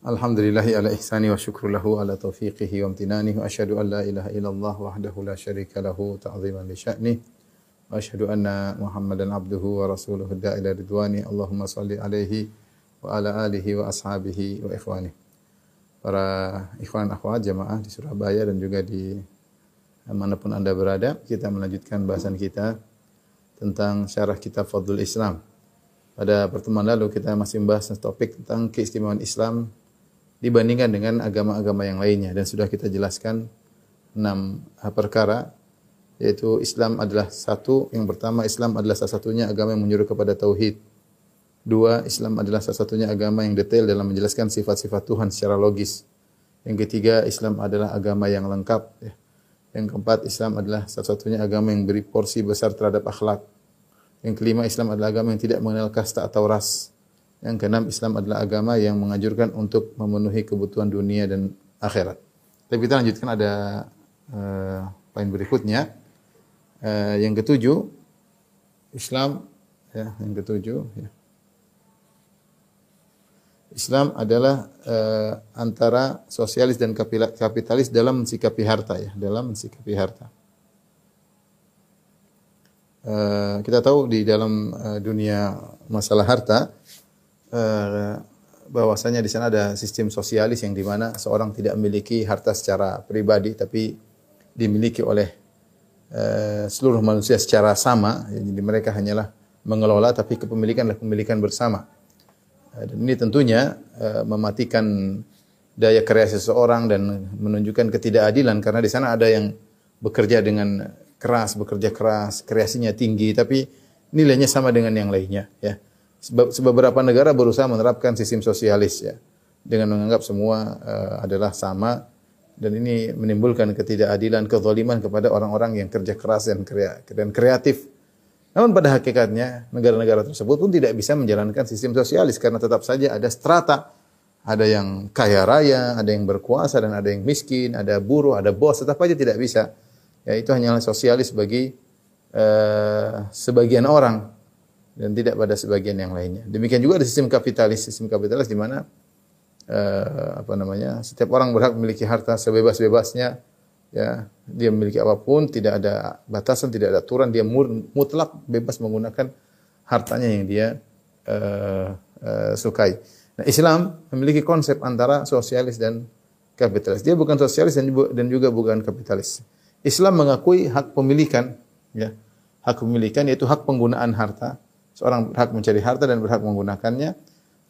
Alhamdulillahi ala ihsani wa syukru lahu ala taufiqihi wa amtinani wa asyhadu an la ilaha illallah wahdahu la syarika lahu ta'ziman li sya'ni wa asyhadu anna Muhammadan abduhu wa rasuluhu da'ila ridwani Allahumma salli alaihi wa ala alihi wa ashabihi wa ikhwani. Para ikhwan akhwat jamaah di Surabaya dan juga di mana pun Anda berada, kita melanjutkan bahasan kita tentang syarah kitab Fadlul Islam. Pada pertemuan lalu kita masih membahas topik tentang keistimewaan Islam dibandingkan dengan agama-agama yang lainnya dan sudah kita jelaskan enam perkara yaitu Islam adalah satu yang pertama Islam adalah salah satunya agama yang menyuruh kepada tauhid. Dua, Islam adalah salah satunya agama yang detail dalam menjelaskan sifat-sifat Tuhan secara logis. Yang ketiga, Islam adalah agama yang lengkap. Ya. Yang keempat, Islam adalah satu-satunya agama yang beri porsi besar terhadap akhlak. Yang kelima, Islam adalah agama yang tidak mengenal kasta atau ras. Yang keenam, Islam adalah agama yang menganjurkan untuk memenuhi kebutuhan dunia dan akhirat. Tapi kita lanjutkan ada uh, poin berikutnya. Uh, yang ketujuh, Islam ya, yang ketujuh ya. Islam adalah uh, antara sosialis dan kapitalis dalam mensikapi harta ya, dalam mensikapi harta. Uh, kita tahu di dalam uh, dunia masalah harta uh, bahwasanya di sana ada sistem sosialis yang di mana seorang tidak memiliki harta secara pribadi tapi dimiliki oleh uh, seluruh manusia secara sama. Jadi mereka hanyalah mengelola tapi kepemilikan adalah kepemilikan bersama. Dan ini tentunya uh, mematikan daya kreasi seseorang dan menunjukkan ketidakadilan karena di sana ada yang bekerja dengan keras, bekerja keras, kreasinya tinggi tapi nilainya sama dengan yang lainnya ya. Beberapa negara berusaha menerapkan sistem sosialis ya dengan menganggap semua uh, adalah sama dan ini menimbulkan ketidakadilan, kezaliman kepada orang-orang yang kerja keras dan kreatif. Namun pada hakikatnya negara-negara tersebut pun tidak bisa menjalankan sistem sosialis karena tetap saja ada strata. Ada yang kaya raya, ada yang berkuasa dan ada yang miskin, ada buruh, ada bos, tetap saja tidak bisa. Ya itu hanyalah sosialis bagi uh, sebagian orang dan tidak pada sebagian yang lainnya. Demikian juga ada sistem kapitalis, sistem kapitalis di mana uh, apa namanya? setiap orang berhak memiliki harta sebebas-bebasnya ya. Dia memiliki apa pun tidak ada batasan tidak ada aturan dia mutlak bebas menggunakan hartanya yang dia uh, uh, sukai. Nah Islam memiliki konsep antara sosialis dan kapitalis. Dia bukan sosialis dan dan juga bukan kapitalis. Islam mengakui hak pemilikan ya. Hak pemilikan yaitu hak penggunaan harta seorang berhak mencari harta dan berhak menggunakannya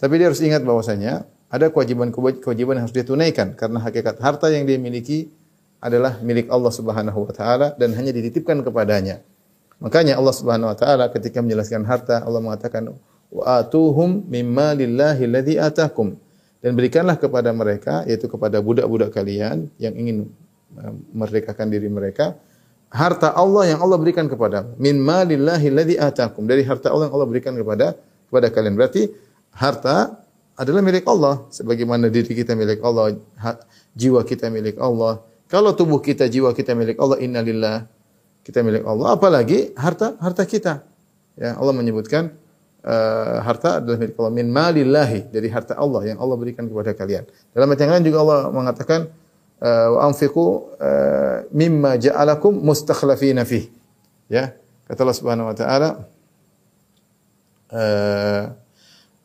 tapi dia harus ingat bahwasanya ada kewajiban-kewajiban yang harus dia tunaikan karena hakikat harta yang dia miliki adalah milik Allah Subhanahu wa taala dan hanya dititipkan kepadanya. Makanya Allah Subhanahu wa taala ketika menjelaskan harta Allah mengatakan wa atuhum mimma lillahi alladhi atakum dan berikanlah kepada mereka yaitu kepada budak-budak kalian yang ingin merdekakan diri mereka harta Allah yang Allah berikan kepada min malillahi alladhi atakum dari harta Allah yang Allah berikan kepada kepada kalian berarti harta adalah milik Allah sebagaimana diri kita milik Allah jiwa kita milik Allah kalau tubuh kita, jiwa kita milik Allah, innalillah kita milik Allah. Apalagi harta harta kita. Ya, Allah menyebutkan uh, harta adalah milik Allah min malillahi dari harta Allah yang Allah berikan kepada kalian. Dalam ayat yang lain juga Allah mengatakan wa anfiqu uh, mimma ja'alakum mustakhlafina fih. Ya, kata Allah Subhanahu wa taala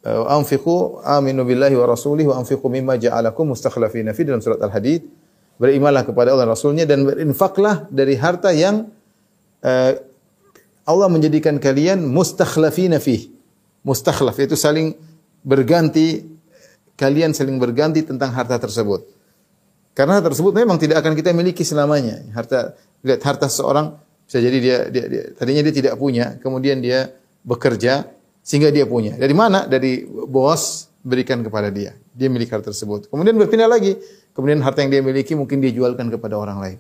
wa anfiqu aminu billahi wa rasulihi wa anfiqu mimma ja'alakum mustakhlafina fih dalam surat Al-Hadid berimanlah kepada Allah Rasulnya dan berinfaklah dari harta yang uh, Allah menjadikan kalian mustakhlafina fih. Mustakhlaf itu saling berganti kalian saling berganti tentang harta tersebut. Karena harta tersebut memang tidak akan kita miliki selamanya. Harta lihat harta seorang bisa jadi dia, dia, dia tadinya dia tidak punya, kemudian dia bekerja sehingga dia punya. Dari mana? Dari bos berikan kepada dia. Dia milik harta tersebut. Kemudian berpindah lagi kemudian harta yang dia miliki mungkin dia jualkan kepada orang lain,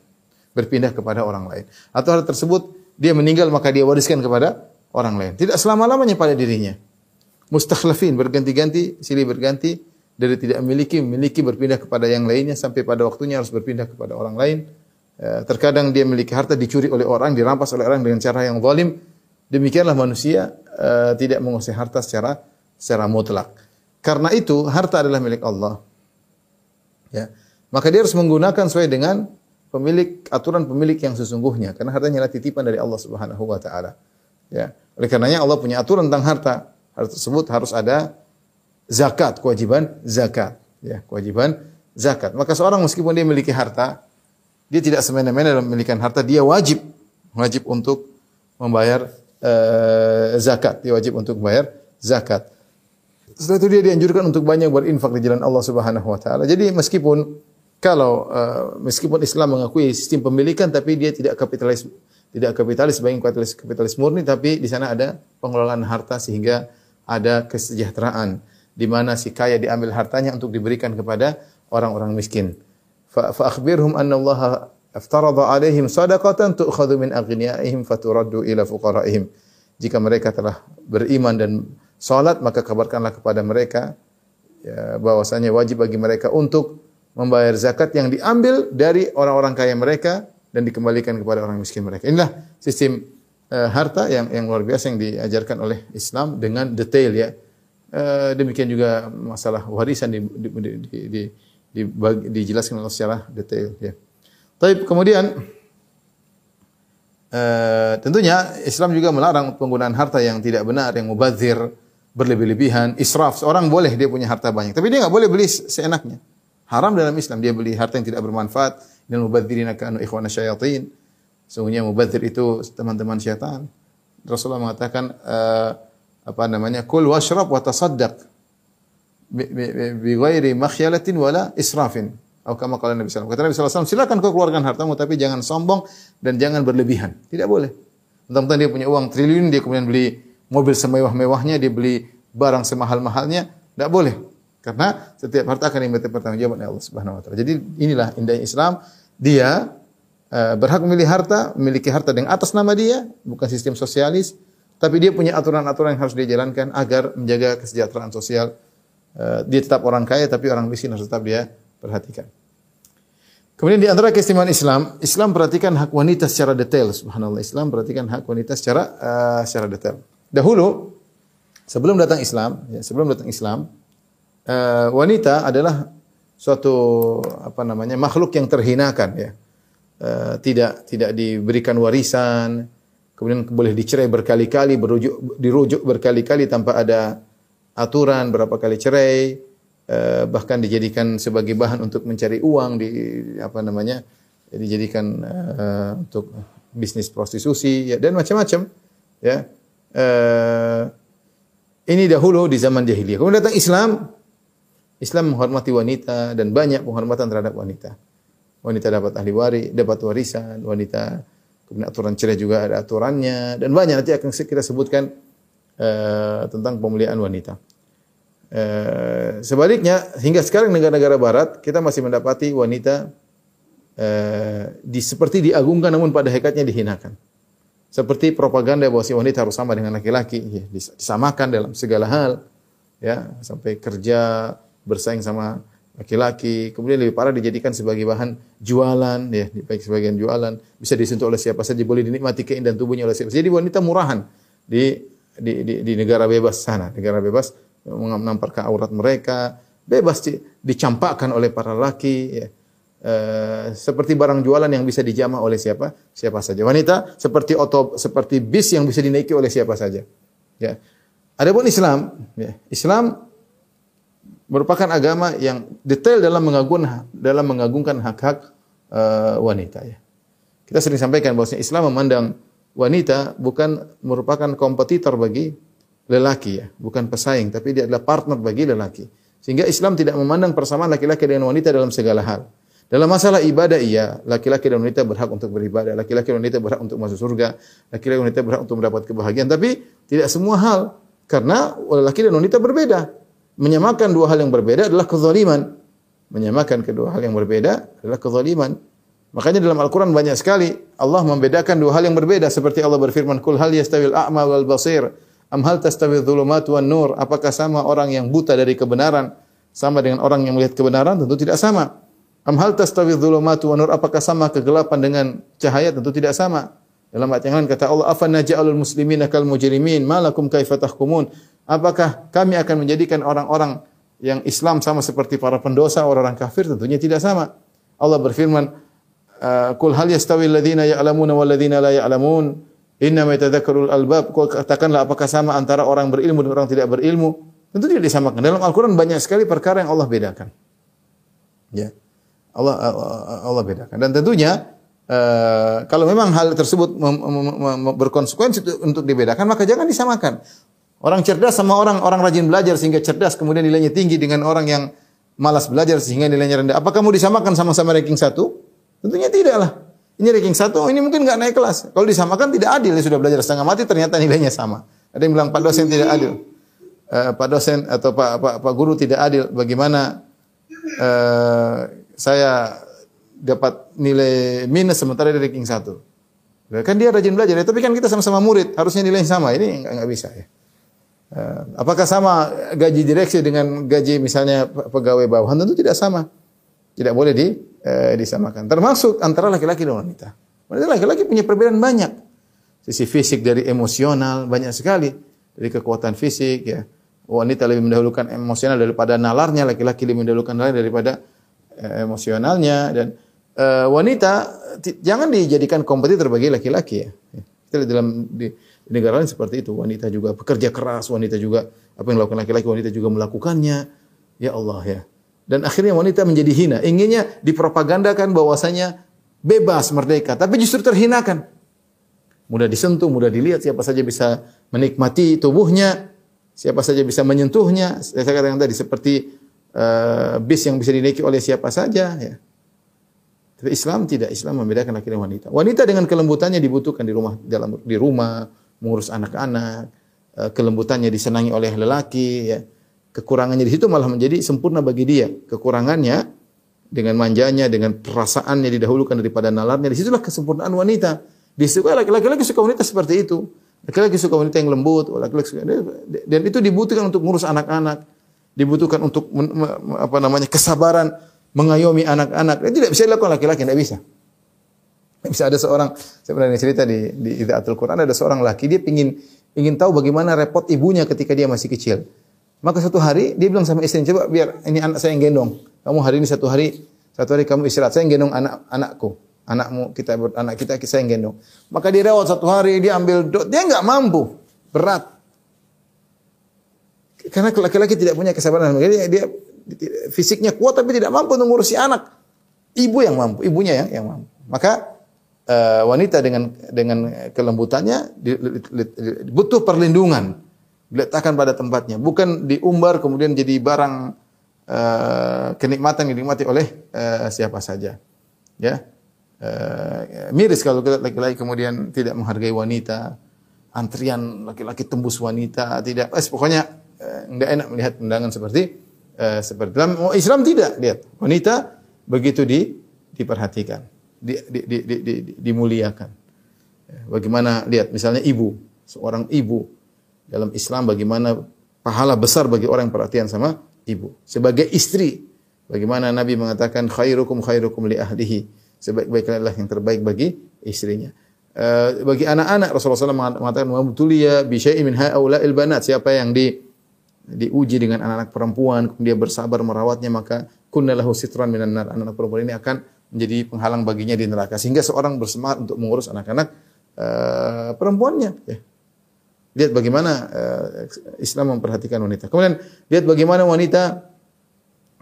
berpindah kepada orang lain. Atau hal tersebut dia meninggal maka dia wariskan kepada orang lain. Tidak selama-lamanya pada dirinya. Mustakhlafin berganti-ganti, silih berganti dari tidak memiliki memiliki berpindah kepada yang lainnya sampai pada waktunya harus berpindah kepada orang lain. Eh, terkadang dia memiliki harta dicuri oleh orang, dirampas oleh orang dengan cara yang zalim. Demikianlah manusia uh, tidak menguasai harta secara secara mutlak. Karena itu harta adalah milik Allah. Ya. Maka dia harus menggunakan sesuai dengan pemilik aturan pemilik yang sesungguhnya karena hartanya adalah titipan dari Allah Subhanahu wa taala. Ya. Oleh karenanya Allah punya aturan tentang harta. Harta tersebut harus ada zakat, kewajiban zakat, ya, kewajiban zakat. Maka seorang meskipun dia memiliki harta, dia tidak semena-mena dalam memiliki harta, dia wajib wajib untuk membayar uh, zakat, dia wajib untuk membayar zakat. Setelah itu dia dianjurkan untuk banyak berinfak di jalan Allah Subhanahu wa taala. Jadi meskipun kalau uh, meskipun Islam mengakui sistem pemilikan tapi dia tidak kapitalis tidak kapitalis sebagai kapitalis kapitalis murni tapi di sana ada pengelolaan harta sehingga ada kesejahteraan di mana si kaya diambil hartanya untuk diberikan kepada orang-orang miskin. Fa akhbirhum anna Allah aftarada alaihim sadaqatan tu'khadhu min aghniyaihim faturaddu ila fuqaraihim. Jika mereka telah beriman dan salat maka kabarkanlah kepada mereka ya, bahwasanya wajib bagi mereka untuk membayar zakat yang diambil dari orang-orang kaya mereka dan dikembalikan kepada orang miskin mereka. Inilah sistem uh, harta yang yang luar biasa yang diajarkan oleh Islam dengan detail ya. Uh, demikian juga masalah warisan di, di, di, di, di, di, dijelaskan oleh secara detail ya. Tapi kemudian uh, tentunya Islam juga melarang penggunaan harta yang tidak benar, yang mubazir, berlebih-lebihan, israf. Seorang boleh dia punya harta banyak, tapi dia nggak boleh beli seenaknya. Haram dalam Islam dia beli harta yang tidak bermanfaat dan mubadzirina kanu ikhwana syayatin. Sungguhnya mubadzir itu teman-teman syaitan. Rasulullah mengatakan uh, apa namanya? Kul washrab wa tasaddaq bi ghairi makhyalatin wala israfin. Atau kama kala Nabi sallallahu Kata Nabi silakan kau keluarkan hartamu tapi jangan sombong dan jangan berlebihan. Tidak boleh. Tentang dia punya uang triliun dia kemudian beli mobil semewah-mewahnya, dia beli barang semahal-mahalnya, tidak boleh. Karena setiap harta akan diminta pertanggungjawaban Allah Subhanahu wa taala. Jadi inilah indahnya Islam, dia uh, berhak memilih harta, memiliki harta dengan atas nama dia, bukan sistem sosialis, tapi dia punya aturan-aturan yang harus dia jalankan agar menjaga kesejahteraan sosial. Uh, dia tetap orang kaya tapi orang miskin harus tetap dia perhatikan. Kemudian di antara keistimewaan Islam, Islam perhatikan hak wanita secara detail. Subhanallah, Islam perhatikan hak wanita secara uh, secara detail. Dahulu sebelum datang Islam, ya, sebelum datang Islam, uh, wanita adalah suatu apa namanya makhluk yang terhinakan ya. Uh, tidak tidak diberikan warisan, kemudian boleh dicerai berkali-kali, dirujuk berkali-kali tanpa ada aturan berapa kali cerai, uh, bahkan dijadikan sebagai bahan untuk mencari uang di apa namanya dijadikan uh, untuk bisnis prostitusi ya dan macam-macam ya uh, ini dahulu di zaman jahiliyah. Kemudian datang Islam, Islam menghormati wanita dan banyak penghormatan terhadap wanita. Wanita dapat ahli waris, dapat warisan, wanita kemudian aturan cerai juga ada aturannya dan banyak nanti akan kita sebutkan uh, tentang pemuliaan wanita. Uh, sebaliknya hingga sekarang negara-negara barat kita masih mendapati wanita uh, di seperti diagungkan namun pada hakikatnya dihinakan. Seperti propaganda bahwa si wanita harus sama dengan laki-laki, ya, disamakan dalam segala hal, ya sampai kerja bersaing sama laki-laki, kemudian lebih parah dijadikan sebagai bahan jualan, ya baik sebagian jualan, bisa disentuh oleh siapa saja, boleh dinikmati keindahan tubuhnya oleh siapa saja. Jadi wanita murahan di di, di, di negara bebas sana, negara bebas menampakkan aurat mereka, bebas di, dicampakkan oleh para laki, ya Eh, seperti barang jualan yang bisa dijamah oleh siapa siapa saja. Wanita seperti oto seperti bis yang bisa dinaiki oleh siapa saja. Ya. Adapun Islam, ya, Islam merupakan agama yang detail dalam mengagungkan dalam mengagungkan hak-hak uh, wanita ya. Kita sering sampaikan bahwa Islam memandang wanita bukan merupakan kompetitor bagi lelaki ya, bukan pesaing, tapi dia adalah partner bagi lelaki. Sehingga Islam tidak memandang persamaan laki-laki dan wanita dalam segala hal. Dalam masalah ibadah iya, laki-laki dan wanita berhak untuk beribadah, laki-laki dan wanita berhak untuk masuk surga, laki-laki dan wanita berhak untuk mendapat kebahagiaan, tapi tidak semua hal karena laki dan wanita berbeda. Menyamakan dua hal yang berbeda adalah kezaliman. Menyamakan kedua hal yang berbeda adalah kezaliman. Makanya dalam Al-Quran banyak sekali Allah membedakan dua hal yang berbeda. Seperti Allah berfirman, Kul hal yastawil a'ma wal basir. Am hal tastawil dhulumat wan nur. Apakah sama orang yang buta dari kebenaran sama dengan orang yang melihat kebenaran? Tentu tidak sama. Am hal tastawil dhulumat wan nur. Apakah sama kegelapan dengan cahaya? Tentu tidak sama. Dalam ayat yang lain kata Allah, "Afa naj'alul muslimina kal mujrimin, malakum kaifa tahkumun?" Apakah kami akan menjadikan orang-orang yang Islam sama seperti para pendosa orang-orang kafir? Tentunya tidak sama. Allah berfirman, "Qul hal yastawi alladziina ya'lamuna wal ladziina la ya'lamun? Innama yatadzakkarul albab." Kul katakanlah apakah sama antara orang berilmu dan orang tidak berilmu? Tentu tidak disamakan. Dalam Al-Qur'an banyak sekali perkara yang Allah bedakan. Ya. Allah Allah bedakan. Dan tentunya Uh, kalau memang hal tersebut berkonsekuensi untuk dibedakan maka jangan disamakan. Orang cerdas sama orang orang rajin belajar sehingga cerdas kemudian nilainya tinggi dengan orang yang malas belajar sehingga nilainya rendah. Apakah mau disamakan sama-sama ranking satu? Tentunya tidak lah. Ini ranking satu, ini mungkin nggak naik kelas. Kalau disamakan tidak adil. Dia sudah belajar setengah mati ternyata nilainya sama. Ada yang bilang Pak dosen tidak adil. Uh, Pak dosen atau Pak, Pak Pak guru tidak adil. Bagaimana uh, saya dapat nilai minus sementara dia ranking satu. Kan dia rajin belajar, ya, tapi kan kita sama-sama murid, harusnya nilai sama. Ini nggak bisa ya. Eh, apakah sama gaji direksi dengan gaji misalnya pegawai bawahan? Tentu tidak sama. Tidak boleh di, eh, disamakan. Termasuk antara laki-laki dan wanita. Wanita laki-laki punya perbedaan banyak. Sisi fisik dari emosional banyak sekali. Dari kekuatan fisik ya. Wanita lebih mendahulukan emosional daripada nalarnya, laki-laki lebih mendahulukan nalar daripada eh, emosionalnya dan uh, wanita jangan dijadikan kompetitor bagi laki-laki ya. Kita dalam di, di negara lain seperti itu. Wanita juga bekerja keras, wanita juga apa yang dilakukan laki-laki, wanita juga melakukannya. Ya Allah ya. Dan akhirnya wanita menjadi hina. Inginnya dipropagandakan bahwasanya bebas, merdeka, tapi justru terhinakan. Mudah disentuh, mudah dilihat, siapa saja bisa menikmati tubuhnya, siapa saja bisa menyentuhnya. Saya katakan tadi seperti uh, bis yang bisa dinaiki oleh siapa saja ya. Tapi Islam tidak, Islam membedakan laki dan wanita. Wanita dengan kelembutannya dibutuhkan di rumah dalam di rumah, mengurus anak-anak, eh, kelembutannya disenangi oleh lelaki, ya. Kekurangannya di situ malah menjadi sempurna bagi dia. Kekurangannya dengan manjanya, dengan perasaannya didahulukan daripada nalarnya, di situlah kesempurnaan wanita. Disukai laki-laki suka wanita seperti itu. Laki-laki suka wanita yang lembut, laki-laki suka, dan itu dibutuhkan untuk mengurus anak-anak, dibutuhkan untuk apa namanya kesabaran mengayomi anak-anak. Itu tidak bisa dilakukan laki-laki, tidak bisa. Bisa ada seorang, saya pernah cerita di, di Idaatul Quran, ada seorang laki, dia ingin ingin tahu bagaimana repot ibunya ketika dia masih kecil. Maka satu hari dia bilang sama istrinya, coba biar ini anak saya yang gendong. Kamu hari ini satu hari, satu hari kamu istirahat, saya yang gendong anak anakku. Anakmu, kita anak kita, saya yang gendong. Maka dia rawat satu hari, dia ambil dia nggak mampu, berat. Karena laki-laki tidak punya kesabaran. Dia, dia fisiknya kuat tapi tidak mampu untuk ngurusi anak. Ibu yang mampu, ibunya yang yang mampu. Maka uh, wanita dengan dengan kelembutannya di, di, di, butuh perlindungan, diletakkan pada tempatnya, bukan diumbar kemudian jadi barang uh, kenikmatan yang dinikmati oleh uh, siapa saja. Ya. Uh, miris kalau laki-laki kemudian tidak menghargai wanita, antrian laki-laki tembus wanita, tidak, eh, pokoknya tidak enak melihat undangan seperti eh, seperti dalam Islam tidak lihat wanita begitu di diperhatikan di, di, di, di, di, dimuliakan. Ya, bagaimana lihat misalnya ibu seorang ibu dalam Islam bagaimana pahala besar bagi orang yang perhatian sama ibu. Sebagai istri bagaimana Nabi mengatakan khairukum khairukum li ahlihi. Sebaik-baiknya yang terbaik bagi istrinya. Uh, bagi anak-anak Rasulullah SAW mengatakan wa ya bi syai'in min haula'il banat. Siapa yang di diuji dengan anak-anak perempuan, dia bersabar merawatnya, maka kunnalahu sitran minan nar. Anak-anak perempuan ini akan menjadi penghalang baginya di neraka. Sehingga seorang bersemangat untuk mengurus anak-anak uh, perempuannya. Ya. Lihat bagaimana uh, Islam memperhatikan wanita. Kemudian lihat bagaimana wanita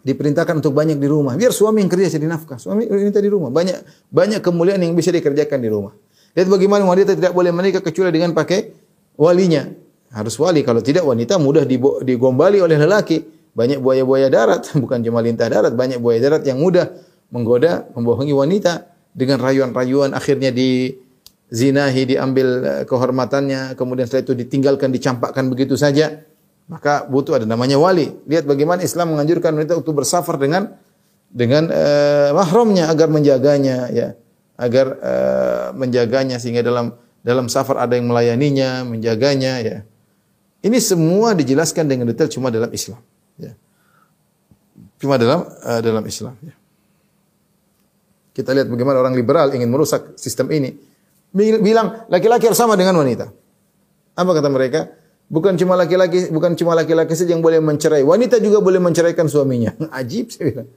diperintahkan untuk banyak di rumah. Biar suami yang kerja jadi nafkah. Suami wanita di rumah. Banyak banyak kemuliaan yang bisa dikerjakan di rumah. Lihat bagaimana wanita tidak boleh menikah kecuali dengan pakai walinya. Harus wali. Kalau tidak wanita mudah digombali oleh lelaki. Banyak buaya-buaya darat, bukan cuma lintah darat, banyak buaya darat yang mudah menggoda, membohongi wanita dengan rayuan-rayuan. Akhirnya di zinahi, diambil eh, kehormatannya, kemudian setelah itu ditinggalkan, dicampakkan begitu saja. Maka butuh ada namanya wali. Lihat bagaimana Islam menganjurkan wanita untuk bersafar dengan dengan eh, mahramnya agar menjaganya ya. Agar eh, menjaganya sehingga dalam dalam safar ada yang melayaninya menjaganya ya. Ini semua dijelaskan dengan detail cuma dalam Islam ya. Cuma dalam eh, dalam Islam ya kita lihat bagaimana orang liberal ingin merusak sistem ini bilang laki-laki harus sama dengan wanita apa kata mereka Bukan cuma laki-laki, bukan cuma laki-laki saja yang boleh mencerai. Wanita juga boleh menceraikan suaminya. Ajib saya bilang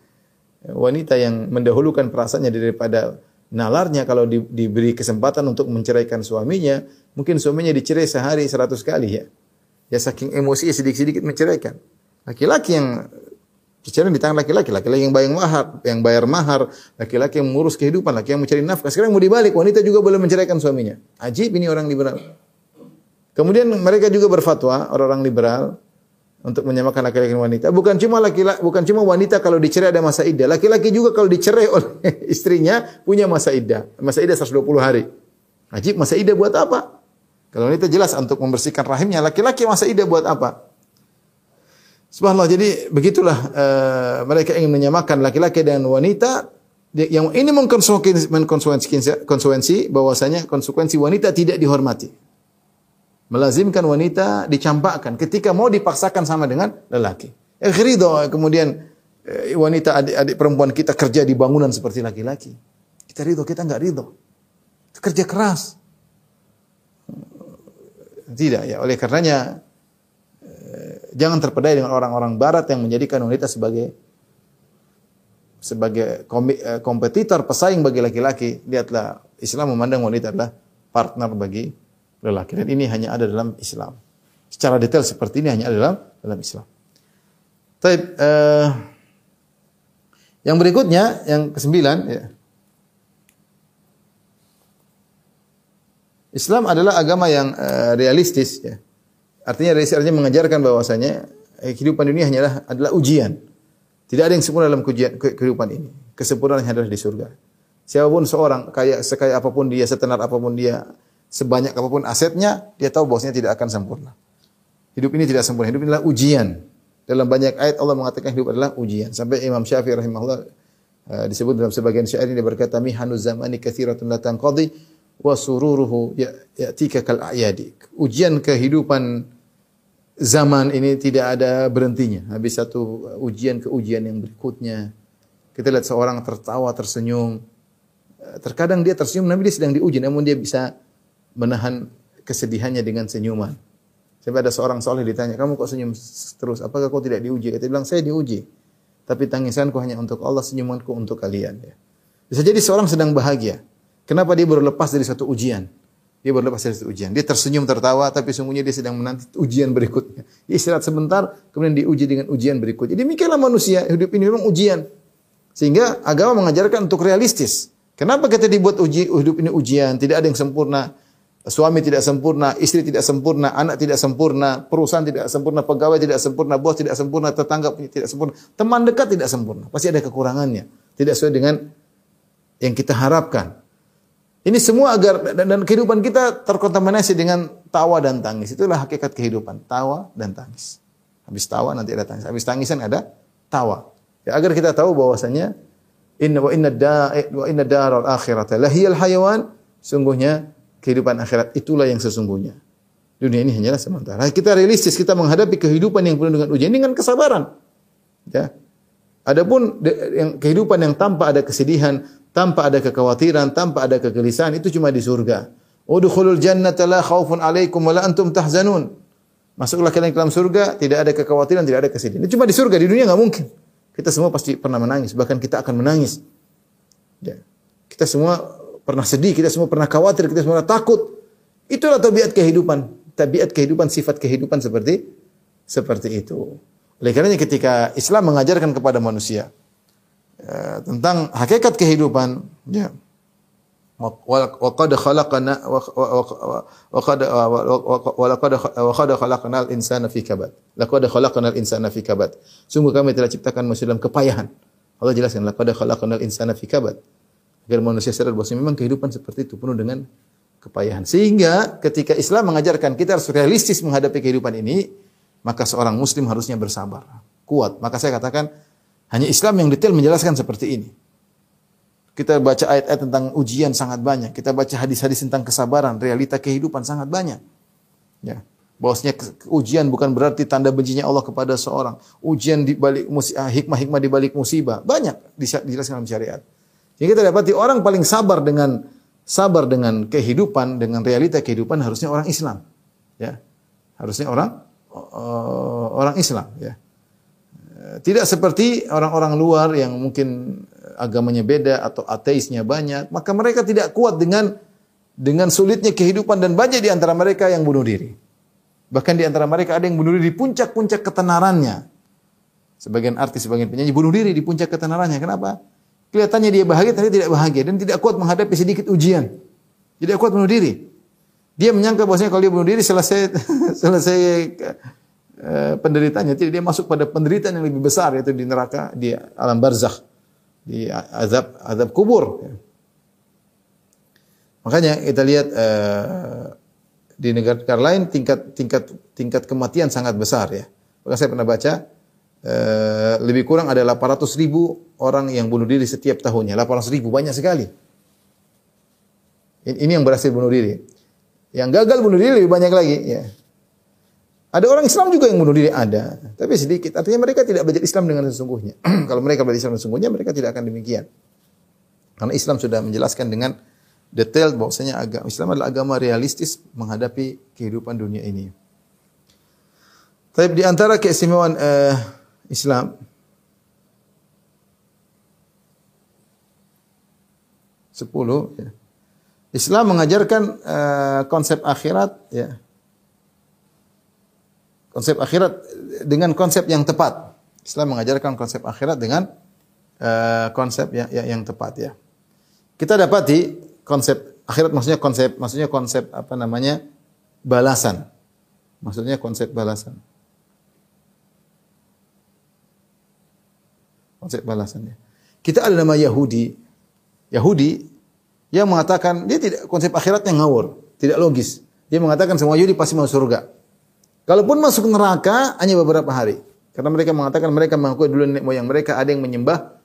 wanita yang mendahulukan perasaannya daripada nalarnya kalau di, diberi kesempatan untuk menceraikan suaminya, mungkin suaminya dicerai sehari seratus kali ya. Ya saking emosi sedikit-sedikit menceraikan. Laki-laki yang bicara di tangan laki-laki, laki-laki yang bayar mahar, yang bayar mahar, laki-laki yang mengurus kehidupan, laki yang mencari nafkah. Sekarang mau dibalik, wanita juga boleh menceraikan suaminya. Ajib ini orang liberal. Kemudian mereka juga berfatwa, orang-orang liberal, untuk menyamakan laki-laki dan wanita. Bukan cuma laki-laki, bukan cuma wanita kalau dicerai ada masa iddah. Laki-laki juga kalau dicerai oleh istrinya punya masa iddah. Masa iddah 120 hari. Ajib, masa iddah buat apa? Kalau wanita jelas untuk membersihkan rahimnya, laki-laki masa iddah buat apa? Subhanallah, jadi begitulah uh, mereka ingin menyamakan laki-laki dan wanita yang ini mengkonsekuensi, mengkonsekuensi bahwasanya konsekuensi wanita tidak dihormati melazimkan wanita dicampakkan ketika mau dipaksakan sama dengan lelaki. Eh ridho kemudian eh, wanita adik-adik perempuan kita kerja di bangunan seperti laki-laki. Kita ridho, kita enggak ridho. Kerja keras. Tidak ya, oleh karenanya jangan terpedaya dengan orang-orang barat yang menjadikan wanita sebagai sebagai eh, kompetitor pesaing bagi laki-laki. Lihatlah Islam memandang wanita adalah partner bagi lelaki. Dan ini hanya ada dalam Islam. Secara detail seperti ini hanya ada dalam dalam Islam. Taib, uh, yang berikutnya, yang kesembilan, ya. Islam adalah agama yang uh, realistis. Ya. Artinya realistis artinya mengajarkan bahwasanya eh, kehidupan dunia hanyalah adalah ujian. Tidak ada yang sempurna dalam kehidupan ini. Kesempurnaan hanya adalah di surga. Siapa pun seorang, kaya sekaya apa pun dia, setenar apa pun dia, sebanyak apa pun asetnya, dia tahu bahwasanya tidak akan sempurna. Hidup ini tidak sempurna, hidup ini adalah ujian. Dalam banyak ayat Allah mengatakan hidup adalah ujian. Sampai Imam Syafi'i rahimahullah uh, disebut dalam sebagian syair ini dia berkata mihanu zamani katsiratun la tanqadi wa sururuhu ya, ya'tika kal a'yadi. Ujian kehidupan zaman ini tidak ada berhentinya. Habis satu ujian ke ujian yang berikutnya. Kita lihat seorang tertawa, tersenyum. Terkadang dia tersenyum, namun dia sedang diuji, namun dia bisa menahan kesedihannya dengan senyuman. Sampai ada seorang soleh ditanya, kamu kok senyum terus? Apakah kau tidak diuji? Dia bilang, saya diuji. Tapi tangisanku hanya untuk Allah, senyumanku untuk kalian. Ya. Bisa jadi seorang sedang bahagia. Kenapa dia baru lepas dari satu ujian? Dia baru lepas dari ujian. Dia tersenyum tertawa, tapi sungguhnya dia sedang menanti ujian berikutnya. Dia istirahat sebentar, kemudian diuji dengan ujian berikutnya. Demikianlah manusia, hidup ini memang ujian. Sehingga agama mengajarkan untuk realistis. Kenapa kita dibuat uji, hidup ini ujian? Tidak ada yang sempurna suami tidak sempurna, istri tidak sempurna, anak tidak sempurna, perusahaan tidak sempurna, pegawai tidak sempurna, bos tidak sempurna, tetangga tidak sempurna, teman dekat tidak sempurna. Pasti ada kekurangannya. Tidak sesuai dengan yang kita harapkan. Ini semua agar dan, kehidupan kita terkontaminasi dengan tawa dan tangis. Itulah hakikat kehidupan, tawa dan tangis. Habis tawa nanti ada tangis. Habis tangisan ada tawa. Ya, agar kita tahu bahwasanya inna wa inna da wa inna daral akhirata lahiyal hayawan sungguhnya kehidupan akhirat itulah yang sesungguhnya. Dunia ini hanyalah sementara. Kita realistis, kita menghadapi kehidupan yang penuh dengan ujian dengan kesabaran. Ya. Adapun yang kehidupan yang tanpa ada kesedihan, tanpa ada kekhawatiran, tanpa ada kegelisahan itu cuma di surga. Udkhulul jannata la khaufun alaikum wa la antum tahzanun. Masuklah kalian ke dalam surga, tidak ada kekhawatiran, tidak ada kesedihan. Itu cuma di surga, di dunia nggak mungkin. Kita semua pasti pernah menangis, bahkan kita akan menangis. Ya. Kita semua pernah sedih, kita semua pernah khawatir, kita semua takut. Itulah tabiat kehidupan, tabiat kehidupan, sifat kehidupan seperti seperti itu. Oleh karenanya ketika Islam mengajarkan kepada manusia ya, tentang hakikat kehidupan, ya. Khalaqana. Sungguh kami telah ciptakan manusia dalam kepayahan. Allah jelaskan laqad khalaqnal insana fi kabad agar manusia sadar bahwa memang kehidupan seperti itu penuh dengan kepayahan. Sehingga ketika Islam mengajarkan kita harus realistis menghadapi kehidupan ini, maka seorang muslim harusnya bersabar, kuat. Maka saya katakan Hanya Islam yang detail menjelaskan seperti ini. Kita baca ayat-ayat tentang ujian sangat banyak. Kita baca hadis-hadis tentang kesabaran, realita kehidupan sangat banyak. Ya. Bahwasanya ujian bukan berarti tanda bencinya Allah kepada seorang. Ujian di balik ah, hikmah-hikmah di balik musibah banyak dijelaskan dalam syariat. Jadi kita dapati orang paling sabar dengan sabar dengan kehidupan, dengan realita kehidupan harusnya orang Islam. Ya. Harusnya orang uh, orang Islam, ya. Tidak seperti orang-orang luar yang mungkin agamanya beda atau ateisnya banyak, maka mereka tidak kuat dengan dengan sulitnya kehidupan dan banyak di antara mereka yang bunuh diri. Bahkan di antara mereka ada yang bunuh diri di puncak-puncak ketenarannya. Sebagian artis, sebagian penyanyi bunuh diri di puncak ketenarannya. Kenapa? Kelihatannya dia bahagia, tapi tidak bahagia dan tidak kuat menghadapi sedikit ujian. Tidak kuat bunuh diri. Dia menyangka bahwasanya kalau dia bunuh diri selesai selesai uh, penderitaannya, tidak dia masuk pada penderitaan yang lebih besar yaitu di neraka di alam barzakh di azab azab kubur. Makanya kita lihat uh, di negara-negara lain tingkat tingkat tingkat kematian sangat besar ya. Maka saya pernah baca uh, lebih kurang ada 800 ribu orang yang bunuh diri setiap tahunnya. 800 ribu banyak sekali. Ini yang berhasil bunuh diri. Yang gagal bunuh diri lebih banyak lagi. Ya. Ada orang Islam juga yang bunuh diri ada, tapi sedikit. Artinya mereka tidak belajar Islam dengan sesungguhnya. Kalau mereka belajar Islam sesungguhnya, mereka tidak akan demikian. Karena Islam sudah menjelaskan dengan detail bahwasanya agama Islam adalah agama realistis menghadapi kehidupan dunia ini. Tapi di antara keistimewaan uh, Islam sepuluh, ya. Islam mengajarkan uh, konsep akhirat, ya, konsep akhirat dengan konsep yang tepat. Islam mengajarkan konsep akhirat dengan uh, konsep yang, yang, yang tepat ya. Kita dapati konsep akhirat maksudnya konsep maksudnya konsep apa namanya balasan. Maksudnya konsep balasan. Konsep balasan ya. Kita ada nama Yahudi. Yahudi yang mengatakan dia tidak konsep akhiratnya ngawur, tidak logis. Dia mengatakan semua Yahudi pasti masuk surga. Kalaupun masuk neraka hanya beberapa hari. Karena mereka mengatakan mereka mengakui dulu nenek moyang mereka ada yang menyembah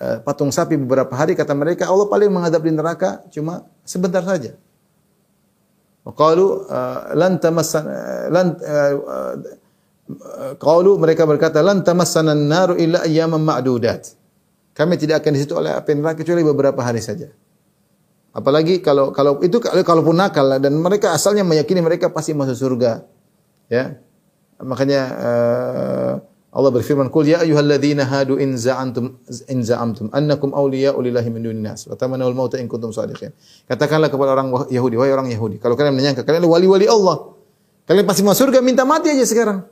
uh, patung sapi beberapa hari kata mereka Allah paling menghadap di neraka cuma sebentar saja. Qalu uh, lan tamassan uh, lan qalu mereka berkata lan tamassana an-naru illa ayyaman ma'dudat. Kami tidak akan di situ oleh api neraka kecuali beberapa hari saja. Apalagi kalau kalau itu kalaupun nakal dan mereka asalnya meyakini mereka pasti masuk surga. Ya. Makanya uh, Allah berfirman, "Qul ya ayyuhalladzina hadu in za'antum in za'amtum annakum awliya'u lillahi min dunin nas wa tamannawul mauta in kuntum shadiqin." Katakanlah kepada orang Yahudi, wahai orang Yahudi, kalau kalian menyangka kalian wali-wali Allah, kalian pasti masuk surga, minta mati aja sekarang.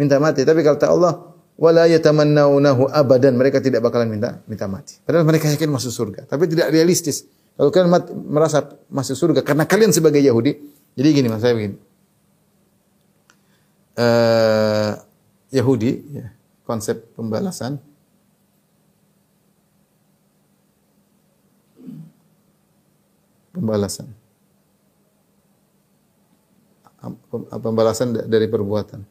Minta mati, tapi kata Allah, wala yatamannawnahu abadan, mereka tidak bakalan minta minta mati. Padahal mereka yakin masuk surga, tapi tidak realistis. Kalau kalian merasa masuk surga karena kalian sebagai Yahudi, jadi gini Mas, saya begini uh, Yahudi, ya, konsep pembalasan. Pembalasan. Pembalasan dari perbuatan.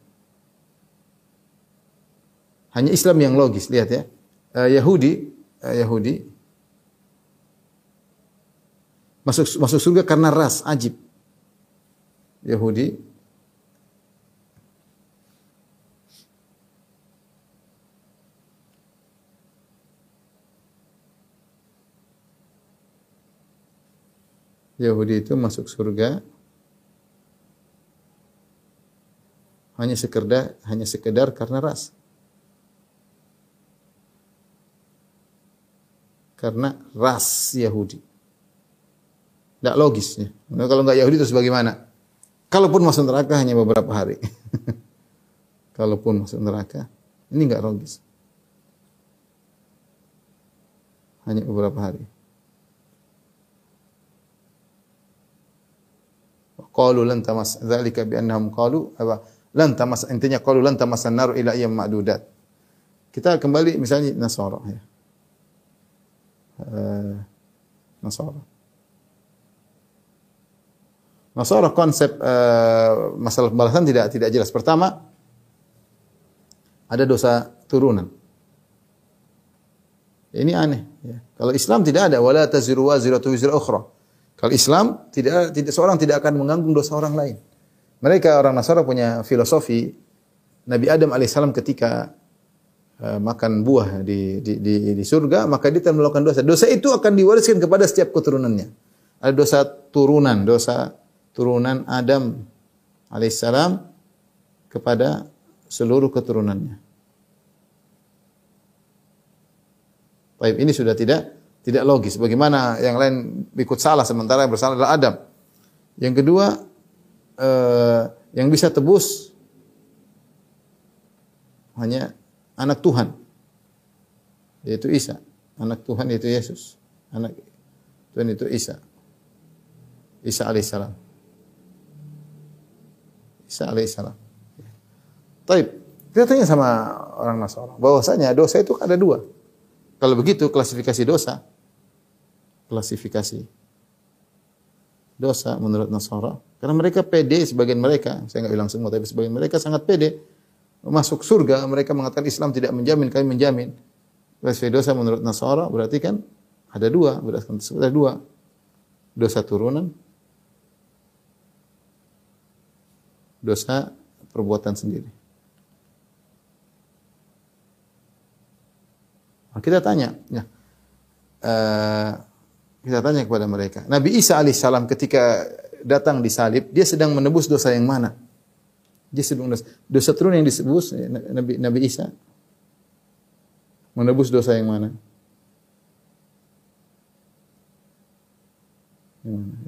Hanya Islam yang logis, lihat ya. Uh, Yahudi, uh, Yahudi masuk masuk surga karena ras ajib. Yahudi Yahudi itu masuk surga hanya sekedar hanya sekedar karena ras. Karena ras Yahudi. Tidak logis ya. Nah, kalau nggak Yahudi terus bagaimana? Kalaupun masuk neraka hanya beberapa hari. Kalaupun masuk neraka, ini nggak logis. Hanya beberapa hari. Qalu lan tamas dzalika bi annahum qalu apa lan tamas intinya qalu lan tamas nar ila ayyam ma'dudat kita kembali misalnya Nasara ya uh, Nasara Nasara konsep uh, masalah pembalasan tidak tidak jelas pertama ada dosa turunan Ini aneh. Ya. Kalau Islam tidak ada wala taziru waziratu wizra ukhra. Kalau Islam tidak tidak seorang tidak akan menanggung dosa orang lain. Mereka orang Nasara punya filosofi Nabi Adam alaihissalam ketika uh, makan buah di, di, di, di surga maka dia telah melakukan dosa. Dosa itu akan diwariskan kepada setiap keturunannya. Ada dosa turunan, dosa turunan Adam alaihissalam kepada seluruh keturunannya. Baik, ini sudah tidak tidak logis. Bagaimana yang lain ikut salah sementara yang bersalah adalah Adam. Yang kedua, eh, yang bisa tebus hanya anak Tuhan, yaitu Isa. Anak Tuhan yaitu Yesus. Anak Tuhan itu Isa. Isa alaihissalam. Isa alaihissalam. Taib. Kita tanya sama orang Nasara bahwasanya dosa itu ada dua. Kalau begitu klasifikasi dosa, klasifikasi dosa menurut Nasara, karena mereka pede sebagian mereka, saya nggak bilang semua tapi sebagian mereka sangat pede masuk surga, mereka mengatakan Islam tidak menjamin, kami menjamin. Klasifikasi dosa menurut Nasara berarti kan ada dua, berdasarkan ada dua. Dosa turunan, dosa perbuatan sendiri. Kita tanya, ya, uh, kita tanya kepada mereka. Nabi Isa alaihissalam ketika datang di salib, dia sedang menebus dosa yang mana? Dia sedang dosa, dosa turun yang disebut ya, Nabi Nabi Isa menebus dosa yang mana?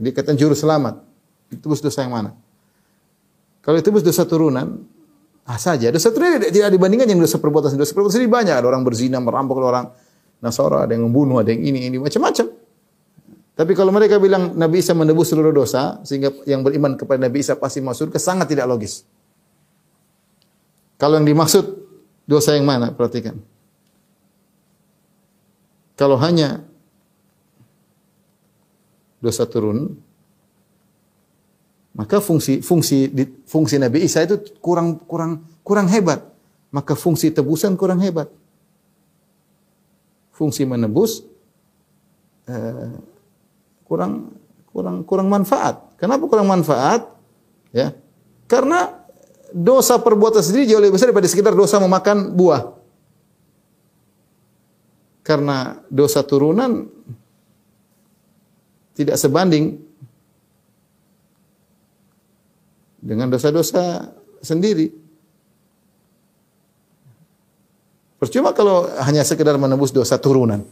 Dia kata juru selamat. Tebus dosa yang mana? Kalau itu dosa turunan, Ah saja. Dosa itu tidak dibandingkan yang dosa perbuatan. Dosa perbuatan sendiri banyak. Ada orang berzina, merampok, orang Nasara, ada yang membunuh, ada yang ini, ini, macam-macam. Tapi kalau mereka bilang Nabi Isa menebus seluruh dosa, sehingga yang beriman kepada Nabi Isa pasti masuk ke sangat tidak logis. Kalau yang dimaksud dosa yang mana? Perhatikan. Kalau hanya dosa turun, maka fungsi fungsi fungsi Nabi Isa itu kurang kurang kurang hebat. Maka fungsi tebusan kurang hebat. Fungsi menebus eh, kurang kurang kurang manfaat. Kenapa kurang manfaat? Ya. Karena dosa perbuatan sendiri jauh lebih besar daripada sekedar dosa memakan buah. Karena dosa turunan tidak sebanding dengan dosa-dosa sendiri. Percuma kalau hanya sekedar menebus dosa turunan.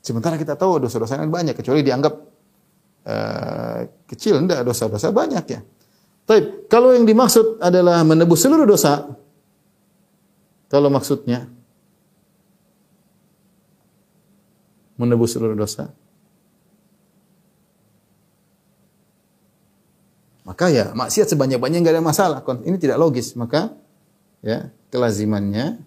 Sementara kita tahu dosa-dosa yang banyak, kecuali dianggap uh, kecil, enggak dosa-dosa banyak ya. Tapi kalau yang dimaksud adalah menebus seluruh dosa, kalau maksudnya menebus seluruh dosa, Maka ya maksiat sebanyak-banyaknya nggak ada masalah. Ini tidak logis. Maka ya kelazimannya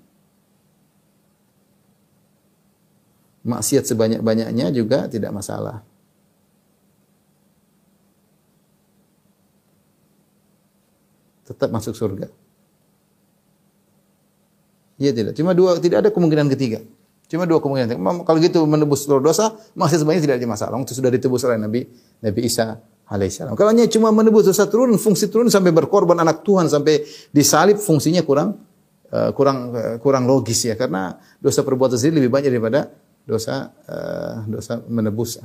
maksiat sebanyak-banyaknya juga tidak masalah. Tetap masuk surga. Iya tidak. Cuma dua, tidak ada kemungkinan ketiga. Cuma dua kemungkinan. Kalau gitu menebus seluruh dosa, maksiat sebanyak tidak ada masalah. Itu sudah ditebus oleh Nabi Nabi Isa alaihissalam. Kalau hanya cuma menebus dosa turun, fungsi turun sampai berkorban anak Tuhan sampai disalib, fungsinya kurang uh, kurang uh, kurang logis ya karena dosa perbuatan sendiri lebih banyak daripada dosa uh, dosa menebus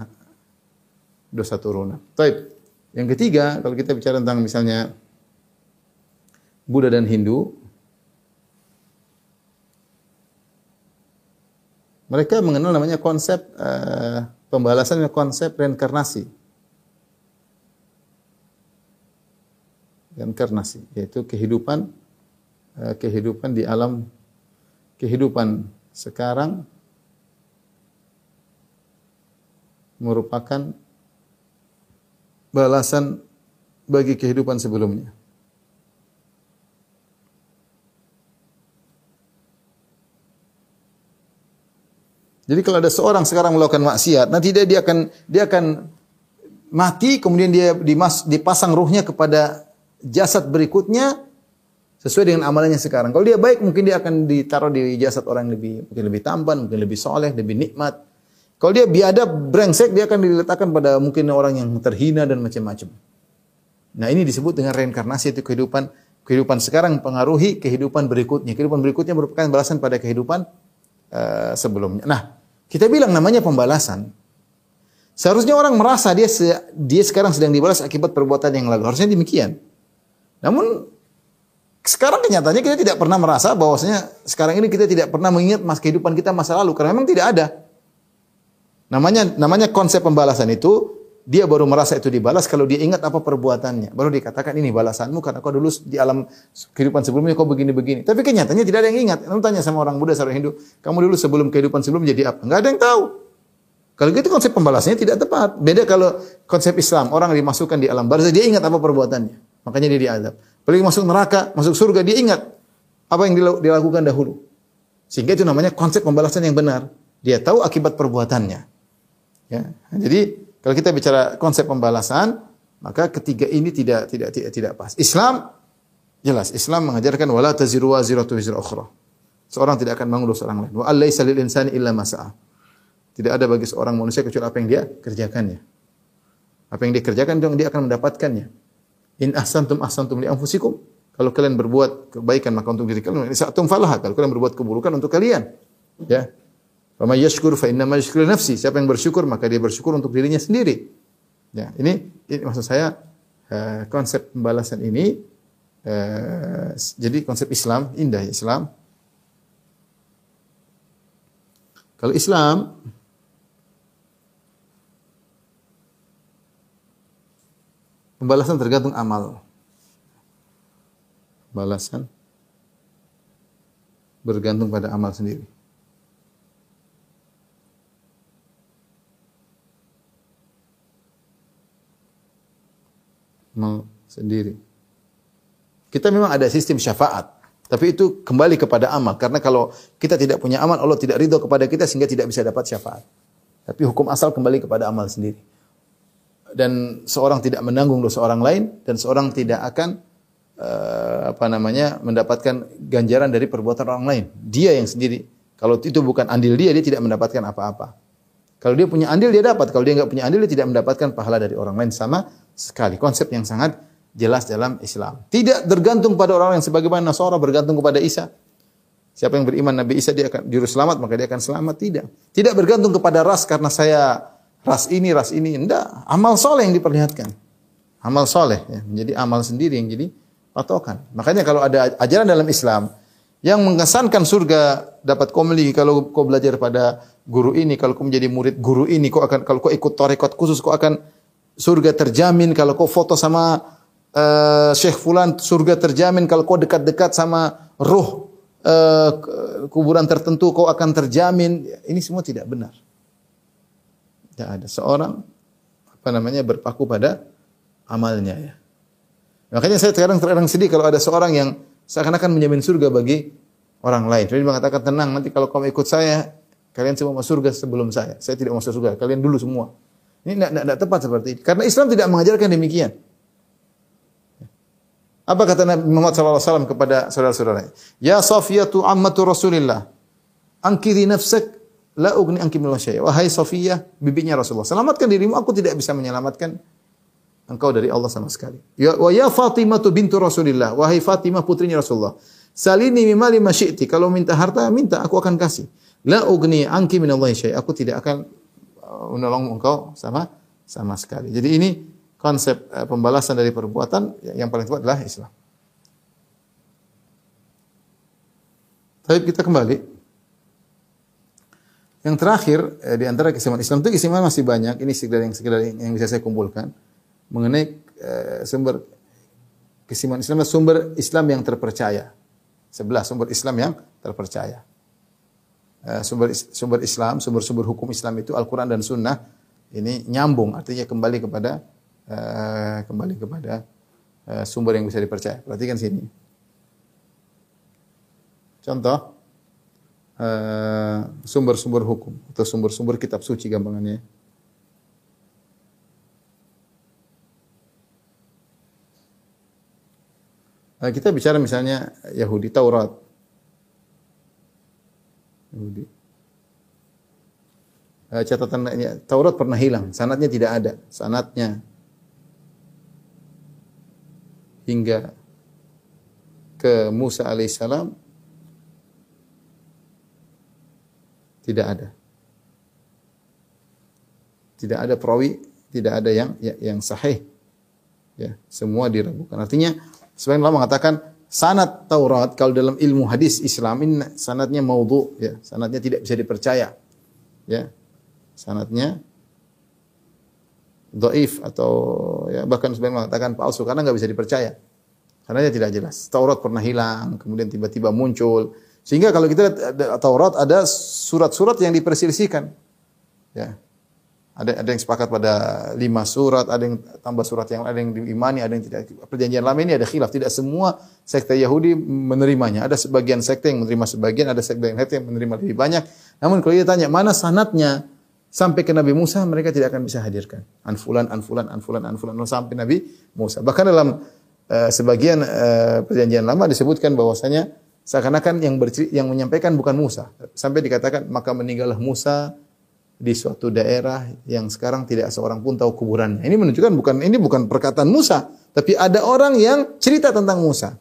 dosa turunan. Baik. Yang ketiga, kalau kita bicara tentang misalnya Buddha dan Hindu, mereka mengenal namanya konsep uh, pembalasan konsep reinkarnasi. Reinkarnasi yaitu kehidupan eh, kehidupan di alam kehidupan sekarang merupakan balasan bagi kehidupan sebelumnya. Jadi kalau ada seorang sekarang melakukan maksiat, nanti dia dia akan dia akan mati kemudian dia dimas, dipasang ruhnya kepada jasad berikutnya sesuai dengan amalannya sekarang. Kalau dia baik mungkin dia akan ditaruh di jasad orang yang lebih mungkin lebih tampan, mungkin lebih soleh, lebih nikmat. Kalau dia biadab, brengsek, dia akan diletakkan pada mungkin orang yang terhina dan macam-macam. Nah ini disebut dengan reinkarnasi itu kehidupan kehidupan sekarang mempengaruhi kehidupan berikutnya. Kehidupan berikutnya merupakan balasan pada kehidupan uh, sebelumnya. Nah kita bilang namanya pembalasan. Seharusnya orang merasa dia dia sekarang sedang dibalas akibat perbuatan yang lalu. Harusnya demikian. Namun sekarang kenyataannya kita tidak pernah merasa bahwasanya sekarang ini kita tidak pernah mengingat mas kehidupan kita masa lalu karena memang tidak ada. Namanya namanya konsep pembalasan itu dia baru merasa itu dibalas kalau dia ingat apa perbuatannya. Baru dikatakan ini balasanmu karena kau dulu di alam kehidupan sebelumnya kau begini-begini. Tapi kenyataannya tidak ada yang ingat. Kamu tanya sama orang Buddha, seorang Hindu, kamu dulu sebelum kehidupan sebelum jadi apa? Enggak ada yang tahu. Kalau gitu konsep pembalasannya tidak tepat. Beda kalau konsep Islam, orang dimasukkan di alam barzah dia ingat apa perbuatannya. Makanya dia diadab. Apalagi masuk neraka, masuk surga, dia ingat apa yang dilakukan dahulu. Sehingga itu namanya konsep pembalasan yang benar. Dia tahu akibat perbuatannya. Ya. Jadi kalau kita bicara konsep pembalasan, maka ketiga ini tidak tidak tidak tidak pas. Islam jelas Islam mengajarkan wala taziru waziratu wizra ukhra. Seorang tidak akan mengurus orang lain. Wa allaisa lil insani illa ma Tidak ada bagi seorang manusia kecuali apa yang dia kerjakannya. Apa yang dia kerjakan dia akan mendapatkannya. In ahsantum ahsantum li anfusikum. Kalau kalian berbuat kebaikan maka untuk diri kalian. Sa'atum falah. Kalau kalian berbuat keburukan untuk kalian. Ya. Wa may yashkur fa inna yashkuru nafsi. Siapa yang bersyukur maka dia bersyukur untuk dirinya sendiri. Ya, ini, ini maksud saya uh, konsep pembalasan ini uh, jadi konsep Islam indah Islam. Kalau Islam Pembalasan tergantung amal. Balasan bergantung pada amal sendiri. Amal sendiri. Kita memang ada sistem syafaat, tapi itu kembali kepada amal. Karena kalau kita tidak punya amal, Allah tidak ridho kepada kita sehingga tidak bisa dapat syafaat. Tapi hukum asal kembali kepada amal sendiri dan seorang tidak menanggung dosa orang lain dan seorang tidak akan uh, apa namanya mendapatkan ganjaran dari perbuatan orang lain. Dia yang sendiri. Kalau itu bukan andil dia, dia tidak mendapatkan apa-apa. Kalau dia punya andil dia dapat, kalau dia nggak punya andil dia tidak mendapatkan pahala dari orang lain sama sekali. Konsep yang sangat jelas dalam Islam. Tidak tergantung pada orang yang sebagaimana Nasara bergantung kepada Isa. Siapa yang beriman Nabi Isa dia akan juru selamat maka dia akan selamat. Tidak. Tidak bergantung kepada ras karena saya ras ini, ras ini. Tidak. Amal soleh yang diperlihatkan. Amal soleh. Ya. Menjadi amal sendiri yang jadi patokan. Makanya kalau ada ajaran dalam Islam yang mengesankan surga dapat kau memiliki kalau kau belajar pada guru ini, kalau kau menjadi murid guru ini, kau akan kalau kau ikut tarekat khusus kau akan surga terjamin. Kalau kau foto sama uh, Syekh Fulan surga terjamin. Kalau kau dekat-dekat sama ruh uh, kuburan tertentu kau akan terjamin. Ini semua tidak benar. Tidak ada seorang apa namanya berpaku pada amalnya ya. Makanya saya sekarang terkadang sedih kalau ada seorang yang seakan-akan menjamin surga bagi orang lain. Jadi mengatakan tenang nanti kalau kamu ikut saya kalian semua masuk surga sebelum saya. Saya tidak masuk surga, kalian dulu semua. Ini tidak tepat seperti ini. Karena Islam tidak mengajarkan demikian. Apa kata Nabi Muhammad SAW kepada saudara-saudaranya? Ya Safiyatu ammatu Rasulillah. Angkiri nafsak La ugni anki syai'. Wahai Sofiyah, bibinya Rasulullah, selamatkan dirimu, aku tidak bisa menyelamatkan engkau dari Allah sama sekali. Ya wa ya Fatimah bintu Rasulillah, wahai Fatimah putrinya Rasulullah. Salini mimali syi'ti. Kalau minta harta, minta, aku akan kasih. La ugni anki min Allah syai'. Aku tidak akan uh, menolong engkau sama sama sekali. Jadi ini konsep uh, pembalasan dari perbuatan yang paling tepat adalah Islam. Tapi kita kembali yang terakhir eh, di antara keistimewaan Islam itu keistimewaan masih banyak. Ini sekedar yang sekedar yang bisa saya kumpulkan mengenai eh, sumber keistimewaan Islam sumber Islam yang terpercaya. Sebelah sumber Islam yang terpercaya. Eh, sumber sumber Islam, sumber-sumber hukum Islam itu Al-Qur'an dan Sunnah ini nyambung artinya kembali kepada eh, kembali kepada eh, sumber yang bisa dipercaya. Perhatikan sini. Contoh sumber-sumber uh, hukum atau sumber-sumber kitab suci gampangannya. Eh, kita bicara misalnya Yahudi Taurat. Yahudi. Eh, catatannya Taurat pernah hilang, sanatnya tidak ada, sanatnya hingga ke Musa alaihissalam tidak ada. Tidak ada perawi, tidak ada yang yang sahih. Ya, semua diragukan. Artinya sebagian ulama mengatakan sanad Taurat kalau dalam ilmu hadis Islam ini sanadnya maudhu ya, sanadnya tidak bisa dipercaya. Ya. Sanadnya dhaif atau ya bahkan sebagian mengatakan palsu karena nggak bisa dipercaya. Karena dia tidak jelas. Taurat pernah hilang, kemudian tiba-tiba muncul. Sehingga kalau kita lihat Taurat ada surat-surat yang diperselisihkan. Ya. Ada ada yang sepakat pada lima surat, ada yang tambah surat yang ada yang diimani, ada yang tidak. Perjanjian lama ini ada khilaf. Tidak semua sekte Yahudi menerimanya. Ada sebagian sekte yang menerima sebagian, ada sekte yang menerima lebih banyak. Namun kalau dia tanya mana sanatnya sampai ke Nabi Musa, mereka tidak akan bisa hadirkan. Anfulan, anfulan, anfulan, anfulan, sampai Nabi Musa. Bahkan dalam uh, sebagian uh, perjanjian lama disebutkan bahwasanya seakan-akan yang yang menyampaikan bukan Musa. Sampai dikatakan maka meninggallah Musa di suatu daerah yang sekarang tidak seorang pun tahu kuburannya. Ini menunjukkan bukan ini bukan perkataan Musa, tapi ada orang yang cerita tentang Musa.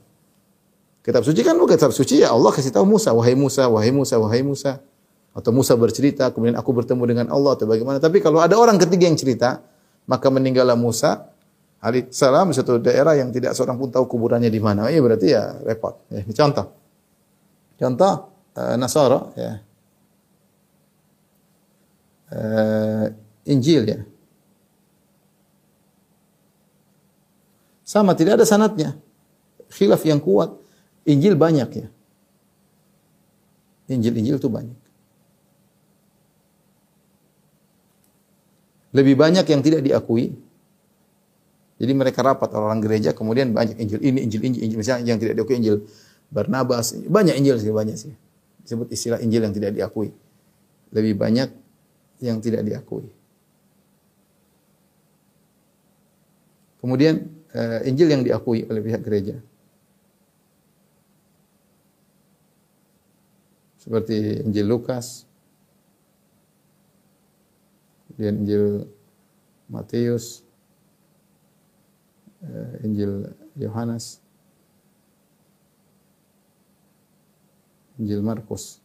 Kitab suci kan bukan kitab suci ya Allah kasih tahu Musa, wahai Musa, wahai Musa, wahai Musa. Atau Musa bercerita, kemudian aku bertemu dengan Allah atau bagaimana. Tapi kalau ada orang ketiga yang cerita, maka meninggallah Musa alaihissalam di suatu daerah yang tidak seorang pun tahu kuburannya di mana. Iya berarti ya repot. Ya, ini contoh. Contoh uh, Nasara ya uh, Injil ya. Sama tidak ada sanatnya. Khilaf yang kuat. Injil banyak ya. Injil-injil itu banyak. Lebih banyak yang tidak diakui. Jadi mereka rapat orang gereja, kemudian banyak Injil ini, Injil ini, Injil misalnya yang tidak diakui Injil Barnabas, banyak Injil sih banyak sih. Disebut istilah Injil yang tidak diakui. Lebih banyak yang tidak diakui. Kemudian uh, Injil yang diakui oleh pihak gereja. Seperti Injil Lukas, kemudian Injil Matius, uh, Injil Yohanes, Injil Markus.